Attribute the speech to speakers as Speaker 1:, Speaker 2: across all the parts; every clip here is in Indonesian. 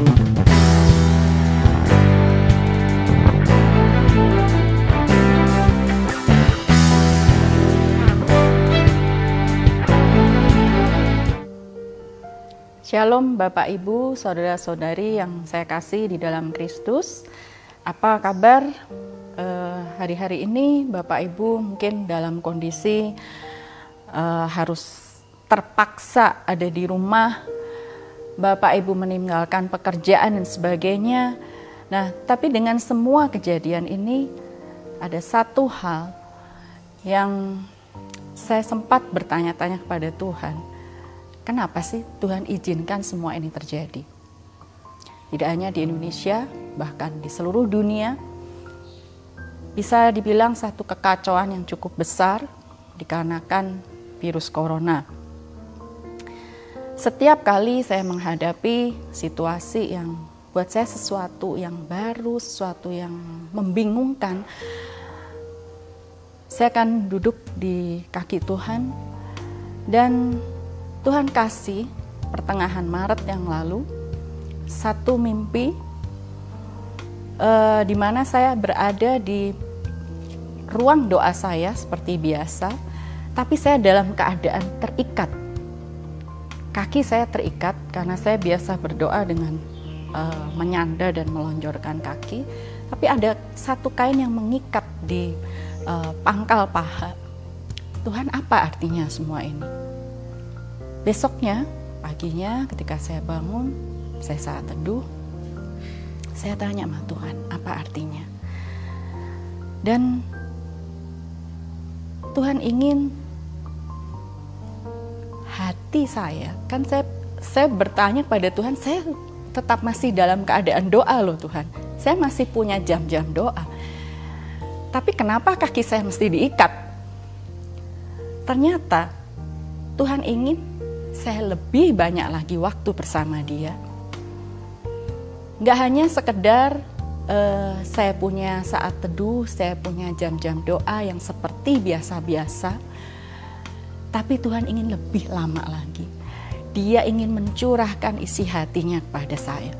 Speaker 1: Shalom Bapak Ibu, saudara-saudari yang saya kasih di dalam Kristus. Apa kabar eh, hari-hari ini Bapak Ibu mungkin dalam kondisi uh, harus terpaksa ada di rumah, Bapak Ibu meninggalkan pekerjaan dan sebagainya. Nah, tapi dengan semua kejadian ini ada satu hal yang saya sempat bertanya-tanya kepada Tuhan Kenapa sih Tuhan izinkan semua ini terjadi? Tidak hanya di Indonesia, bahkan di seluruh dunia, bisa dibilang satu kekacauan yang cukup besar dikarenakan virus corona. Setiap kali saya menghadapi situasi yang buat saya sesuatu yang baru, sesuatu yang membingungkan, saya akan duduk di kaki Tuhan dan Tuhan kasih pertengahan Maret yang lalu satu mimpi uh, di mana saya berada di ruang doa saya seperti biasa, tapi saya dalam keadaan terikat. Kaki saya terikat karena saya biasa berdoa dengan uh, menyanda dan melonjorkan kaki, tapi ada satu kain yang mengikat di uh, pangkal paha. Tuhan, apa artinya semua ini? Besoknya, paginya ketika saya bangun, saya saat teduh, saya tanya sama Tuhan, apa artinya? Dan Tuhan ingin hati saya, kan saya saya bertanya pada Tuhan, saya tetap masih dalam keadaan doa loh Tuhan. Saya masih punya jam-jam doa. Tapi kenapa kaki saya mesti diikat? Ternyata Tuhan ingin saya lebih banyak lagi waktu bersama dia. Gak hanya sekedar uh, saya punya saat teduh, saya punya jam-jam doa yang seperti biasa-biasa, tapi Tuhan ingin lebih lama lagi. Dia ingin mencurahkan isi hatinya kepada saya.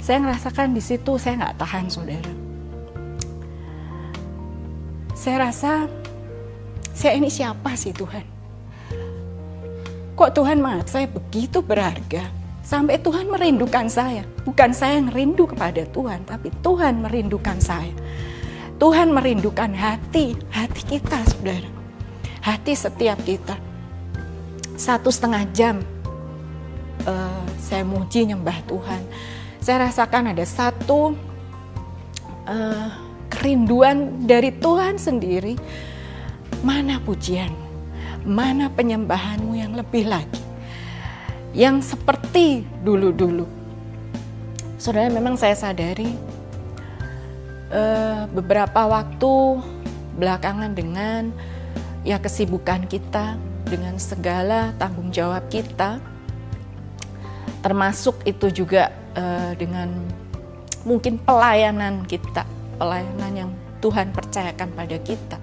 Speaker 1: Saya merasakan di situ saya nggak tahan, saudara. Saya rasa saya ini siapa sih Tuhan? Kok Tuhan menganggap saya begitu berharga? Sampai Tuhan merindukan saya. Bukan saya yang rindu kepada Tuhan, tapi Tuhan merindukan saya. Tuhan merindukan hati, hati kita saudara. Hati setiap kita. Satu setengah jam uh, saya muji nyembah Tuhan. Saya rasakan ada satu uh, kerinduan dari Tuhan sendiri. Mana pujian? mana penyembahanmu yang lebih lagi. Yang seperti dulu-dulu. Saudara memang saya sadari uh, beberapa waktu belakangan dengan ya kesibukan kita dengan segala tanggung jawab kita termasuk itu juga uh, dengan mungkin pelayanan kita pelayanan yang Tuhan percayakan pada kita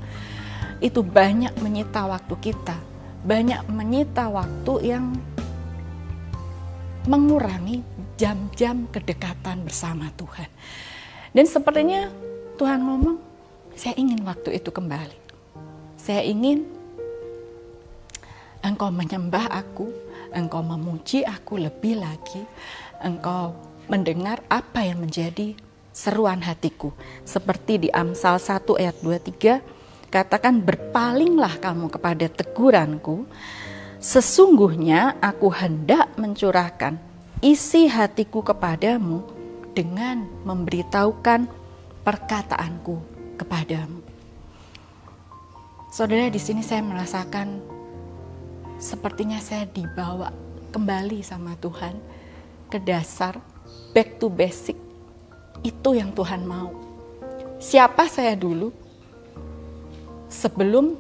Speaker 1: itu banyak menyita waktu kita, banyak menyita waktu yang mengurangi jam-jam kedekatan bersama Tuhan. Dan sepertinya Tuhan ngomong, saya ingin waktu itu kembali. Saya ingin engkau menyembah aku, engkau memuji aku lebih lagi, engkau mendengar apa yang menjadi seruan hatiku. Seperti di Amsal 1 ayat 23, Katakan berpalinglah kamu kepada teguranku. Sesungguhnya aku hendak mencurahkan isi hatiku kepadamu dengan memberitahukan perkataanku kepadamu. Saudara, di sini saya merasakan sepertinya saya dibawa kembali sama Tuhan ke dasar, back to basic. Itu yang Tuhan mau. Siapa saya dulu? sebelum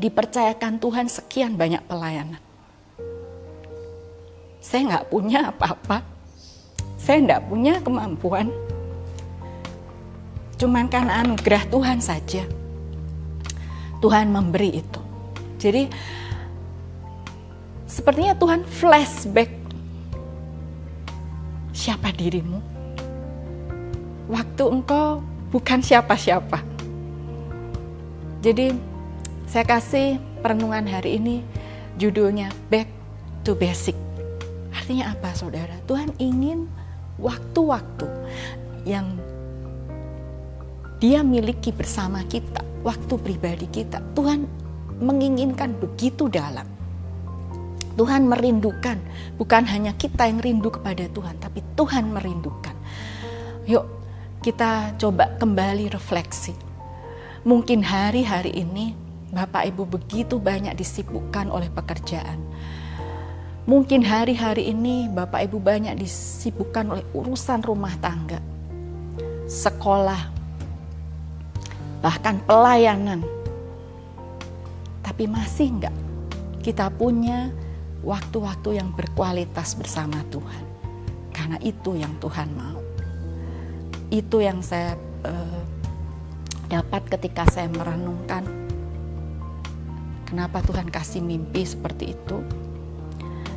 Speaker 1: dipercayakan Tuhan sekian banyak pelayanan. Saya nggak punya apa-apa, saya nggak punya kemampuan, cuman kan anugerah Tuhan saja. Tuhan memberi itu. Jadi sepertinya Tuhan flashback siapa dirimu? Waktu engkau bukan siapa-siapa. Jadi saya kasih perenungan hari ini judulnya Back to Basic. Artinya apa saudara? Tuhan ingin waktu-waktu yang dia miliki bersama kita, waktu pribadi kita. Tuhan menginginkan begitu dalam. Tuhan merindukan, bukan hanya kita yang rindu kepada Tuhan, tapi Tuhan merindukan. Yuk, kita coba kembali refleksi. Mungkin hari-hari ini Bapak Ibu begitu banyak disibukkan oleh pekerjaan. Mungkin hari-hari ini Bapak Ibu banyak disibukkan oleh urusan rumah tangga, sekolah, bahkan pelayanan. Tapi masih enggak kita punya waktu-waktu yang berkualitas bersama Tuhan. Karena itu yang Tuhan mau. Itu yang saya uh, dapat ketika saya merenungkan kenapa Tuhan kasih mimpi seperti itu.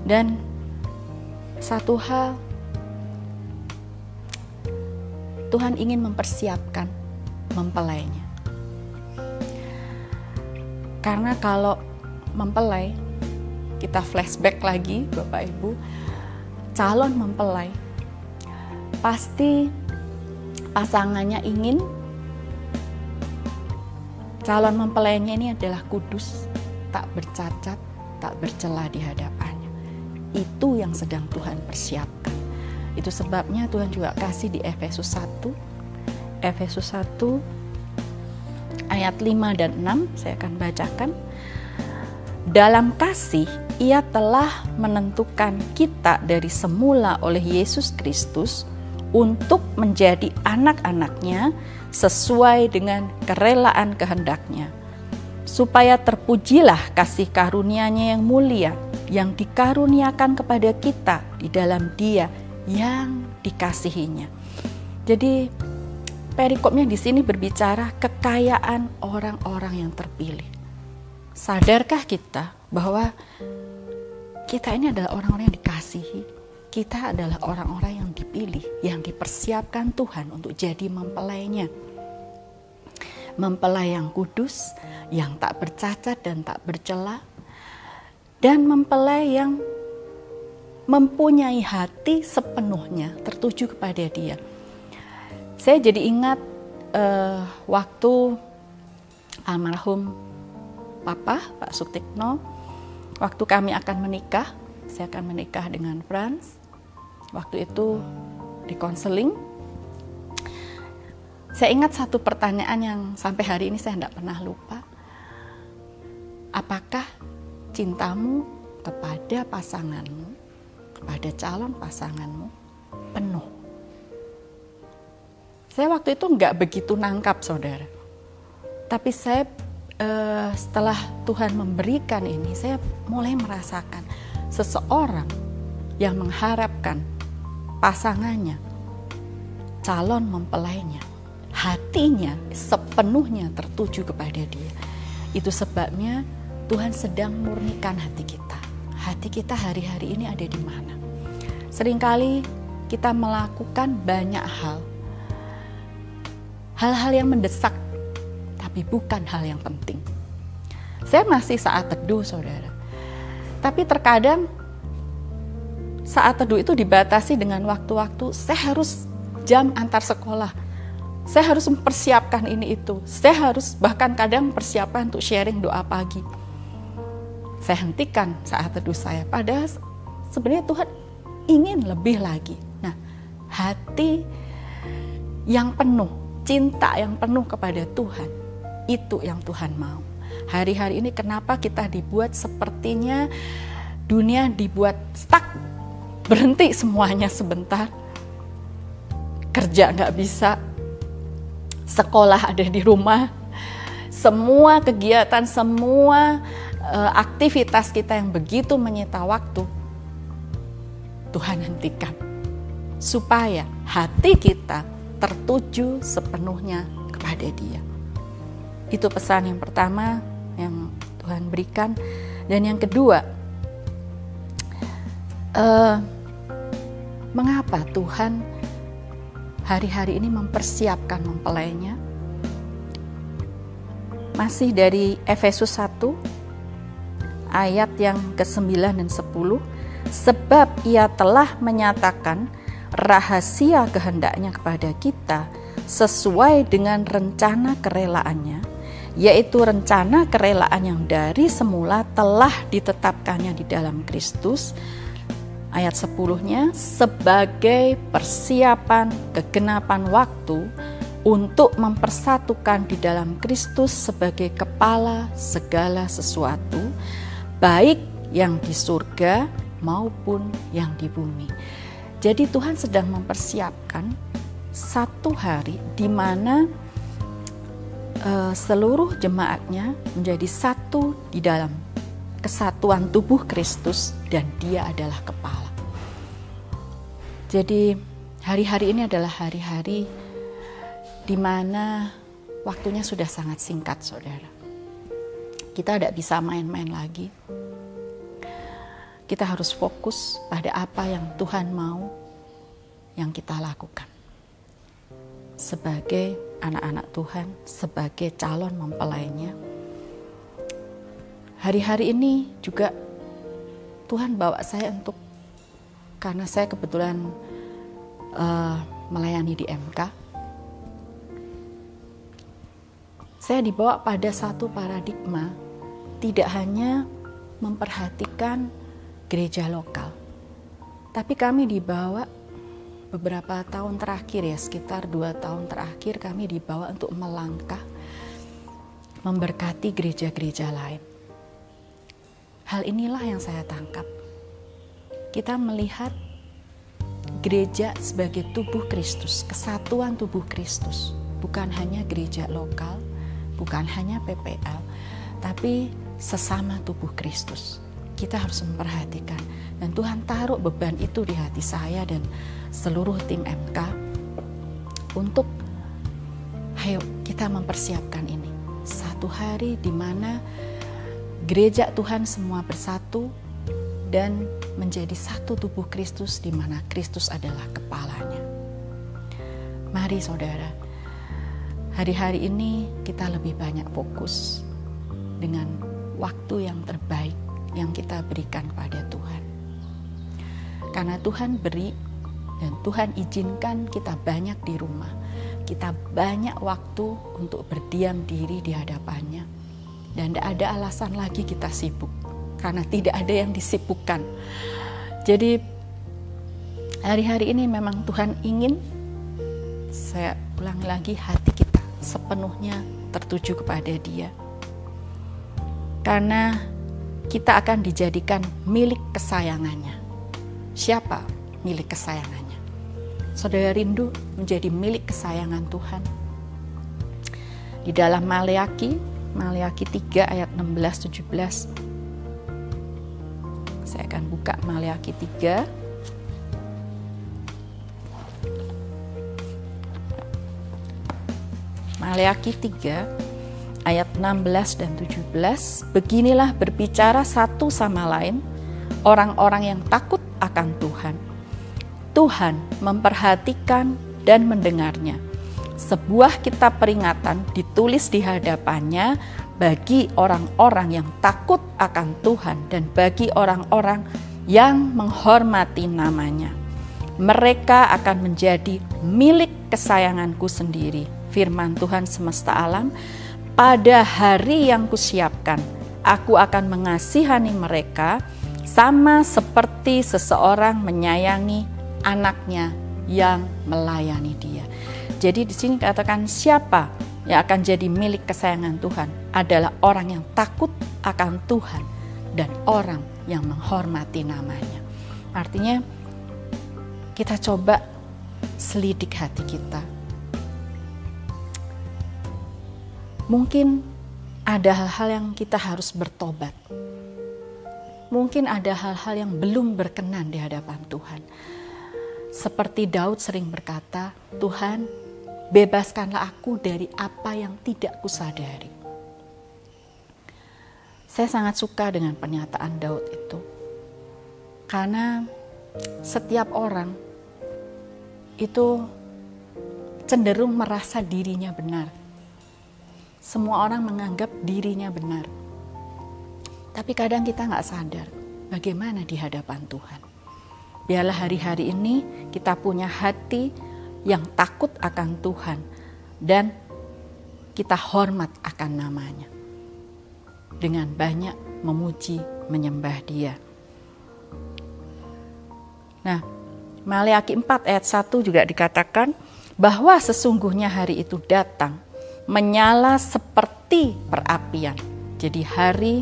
Speaker 1: Dan satu hal Tuhan ingin mempersiapkan mempelainya. Karena kalau mempelai kita flashback lagi Bapak Ibu, calon mempelai pasti pasangannya ingin calon mempelainya ini adalah kudus, tak bercacat, tak bercela di hadapannya. Itu yang sedang Tuhan persiapkan. Itu sebabnya Tuhan juga kasih di Efesus 1 Efesus 1 ayat 5 dan 6 saya akan bacakan. Dalam kasih ia telah menentukan kita dari semula oleh Yesus Kristus untuk menjadi anak-anaknya sesuai dengan kerelaan kehendaknya, supaya terpujilah kasih karunia-Nya yang mulia yang dikaruniakan kepada kita di dalam Dia yang dikasihinya. Jadi perikopnya di sini berbicara kekayaan orang-orang yang terpilih. Sadarkah kita bahwa kita ini adalah orang-orang yang dikasihi. Kita adalah orang-orang yang dipilih, yang dipersiapkan Tuhan untuk jadi mempelainya. Mempelai yang kudus, yang tak bercacat dan tak bercela, dan mempelai yang mempunyai hati sepenuhnya tertuju kepada Dia. Saya jadi ingat uh, waktu almarhum Papa Pak Sutikno waktu kami akan menikah, saya akan menikah dengan Franz. Waktu itu di konseling, saya ingat satu pertanyaan yang sampai hari ini saya tidak pernah lupa. Apakah cintamu kepada pasanganmu, kepada calon pasanganmu penuh? Saya waktu itu nggak begitu nangkap, saudara. Tapi saya uh, setelah Tuhan memberikan ini, saya mulai merasakan seseorang yang mengharapkan pasangannya, calon mempelainya, hatinya sepenuhnya tertuju kepada dia. Itu sebabnya Tuhan sedang murnikan hati kita. Hati kita hari-hari ini ada di mana? Seringkali kita melakukan banyak hal. Hal-hal yang mendesak tapi bukan hal yang penting. Saya masih saat teduh, saudara. Tapi terkadang saat teduh itu dibatasi dengan waktu-waktu. Saya harus jam antar sekolah. Saya harus mempersiapkan ini itu. Saya harus bahkan kadang persiapan untuk sharing doa pagi. Saya hentikan saat teduh saya. Padahal sebenarnya Tuhan ingin lebih lagi. Nah, hati yang penuh, cinta yang penuh kepada Tuhan itu yang Tuhan mau. Hari-hari ini kenapa kita dibuat sepertinya dunia dibuat stuck, berhenti semuanya sebentar. Kerja nggak bisa, sekolah ada di rumah, semua kegiatan, semua uh, aktivitas kita yang begitu menyita waktu, Tuhan hentikan. Supaya hati kita tertuju sepenuhnya kepada dia. Itu pesan yang pertama yang Tuhan berikan. Dan yang kedua, uh, mengapa Tuhan hari-hari ini mempersiapkan mempelainya? Masih dari Efesus 1 ayat yang ke-9 dan 10 sebab ia telah menyatakan rahasia kehendaknya kepada kita sesuai dengan rencana kerelaannya yaitu rencana kerelaan yang dari semula telah ditetapkannya di dalam Kristus ayat 10-nya sebagai persiapan kegenapan waktu untuk mempersatukan di dalam Kristus sebagai kepala segala sesuatu baik yang di surga maupun yang di bumi. Jadi Tuhan sedang mempersiapkan satu hari di mana uh, seluruh jemaatnya menjadi satu di dalam kesatuan tubuh Kristus dan dia adalah kepala. Jadi hari-hari ini adalah hari-hari di mana waktunya sudah sangat singkat saudara. Kita tidak bisa main-main lagi. Kita harus fokus pada apa yang Tuhan mau yang kita lakukan. Sebagai anak-anak Tuhan sebagai calon mempelainya. Hari-hari ini juga Tuhan bawa saya untuk karena saya kebetulan uh, melayani di MK. Saya dibawa pada satu paradigma tidak hanya memperhatikan gereja lokal, tapi kami dibawa beberapa tahun terakhir ya sekitar dua tahun terakhir kami dibawa untuk melangkah memberkati gereja-gereja lain. Hal inilah yang saya tangkap. Kita melihat gereja sebagai tubuh Kristus, kesatuan tubuh Kristus, bukan hanya gereja lokal, bukan hanya PPL, tapi sesama tubuh Kristus. Kita harus memperhatikan dan Tuhan taruh beban itu di hati saya dan seluruh tim MK untuk ayo kita mempersiapkan ini. Satu hari di mana gereja Tuhan semua bersatu dan menjadi satu tubuh Kristus di mana Kristus adalah kepalanya. Mari saudara, hari-hari ini kita lebih banyak fokus dengan waktu yang terbaik yang kita berikan pada Tuhan. Karena Tuhan beri dan Tuhan izinkan kita banyak di rumah. Kita banyak waktu untuk berdiam diri di hadapannya. Dan tidak ada alasan lagi kita sibuk. Karena tidak ada yang disibukkan. Jadi hari-hari ini memang Tuhan ingin saya ulang lagi hati kita sepenuhnya tertuju kepada dia. Karena kita akan dijadikan milik kesayangannya. Siapa milik kesayangannya? saudara rindu menjadi milik kesayangan Tuhan. Di dalam Maleaki, Maleaki 3 ayat 16 17. Saya akan buka Maleaki 3 Maleaki 3 ayat 16 dan 17 Beginilah berbicara satu sama lain orang-orang yang takut akan Tuhan Tuhan memperhatikan dan mendengarnya. Sebuah kitab peringatan ditulis di hadapannya bagi orang-orang yang takut akan Tuhan dan bagi orang-orang yang menghormati namanya. Mereka akan menjadi milik kesayanganku sendiri. Firman Tuhan semesta alam, pada hari yang kusiapkan, aku akan mengasihani mereka sama seperti seseorang menyayangi anaknya yang melayani dia. Jadi di sini katakan siapa yang akan jadi milik kesayangan Tuhan adalah orang yang takut akan Tuhan dan orang yang menghormati namanya. Artinya kita coba selidik hati kita. Mungkin ada hal-hal yang kita harus bertobat. Mungkin ada hal-hal yang belum berkenan di hadapan Tuhan seperti Daud sering berkata, Tuhan, bebaskanlah aku dari apa yang tidak kusadari. Saya sangat suka dengan pernyataan Daud itu. Karena setiap orang itu cenderung merasa dirinya benar. Semua orang menganggap dirinya benar. Tapi kadang kita nggak sadar bagaimana di hadapan Tuhan. Biarlah hari-hari ini kita punya hati yang takut akan Tuhan dan kita hormat akan namanya. Dengan banyak memuji, menyembah dia. Nah, Maliaki 4 ayat 1 juga dikatakan bahwa sesungguhnya hari itu datang menyala seperti perapian. Jadi hari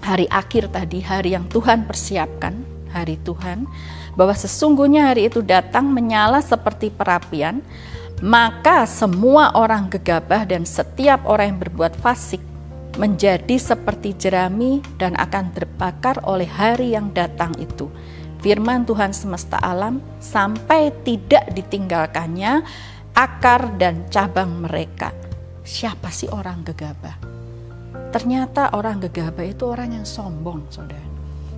Speaker 1: hari akhir tadi, hari yang Tuhan persiapkan, hari Tuhan, bahwa sesungguhnya hari itu datang menyala seperti perapian, maka semua orang gegabah dan setiap orang yang berbuat fasik menjadi seperti jerami dan akan terbakar oleh hari yang datang itu firman Tuhan semesta alam sampai tidak ditinggalkannya akar dan cabang mereka. Siapa sih orang gegabah? Ternyata orang gegabah itu orang yang sombong, saudara.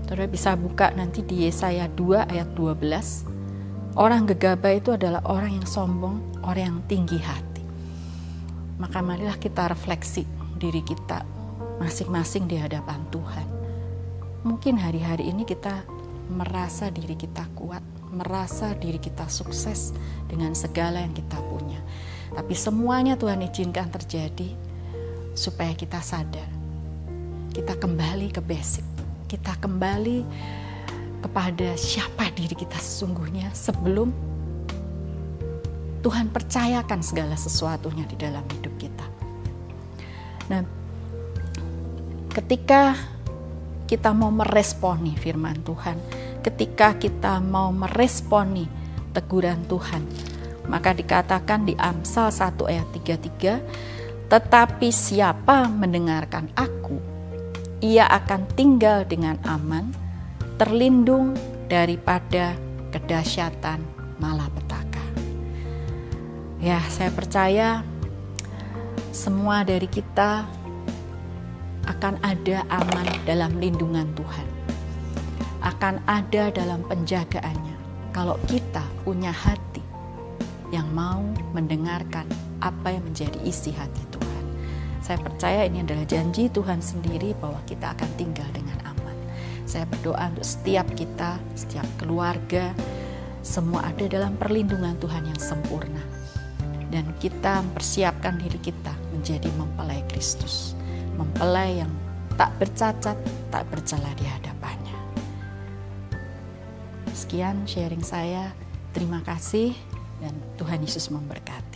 Speaker 1: Saudara bisa buka nanti di Yesaya 2 ayat 12. Orang gegabah itu adalah orang yang sombong, orang yang tinggi hati. Maka marilah kita refleksi diri kita masing-masing di hadapan Tuhan. Mungkin hari-hari ini kita merasa diri kita kuat, merasa diri kita sukses dengan segala yang kita punya. Tapi semuanya Tuhan izinkan terjadi supaya kita sadar. Kita kembali ke basic. Kita kembali kepada siapa diri kita sesungguhnya sebelum Tuhan percayakan segala sesuatunya di dalam hidup kita. Nah, ketika kita mau meresponi firman Tuhan, ketika kita mau meresponi teguran Tuhan, maka dikatakan di Amsal 1 ayat 33, tetapi siapa mendengarkan aku, ia akan tinggal dengan aman, terlindung daripada kedahsyatan malapetaka. Ya, saya percaya semua dari kita akan ada aman dalam lindungan Tuhan. Akan ada dalam penjagaannya. Kalau kita punya hati yang mau mendengarkan apa yang menjadi isi hati Tuhan. Saya percaya ini adalah janji Tuhan sendiri bahwa kita akan tinggal dengan aman. Saya berdoa untuk setiap kita, setiap keluarga, semua ada dalam perlindungan Tuhan yang sempurna. Dan kita mempersiapkan diri kita menjadi mempelai Kristus mempelai yang tak bercacat, tak bercela di hadapannya. Sekian sharing saya. Terima kasih dan Tuhan Yesus memberkati.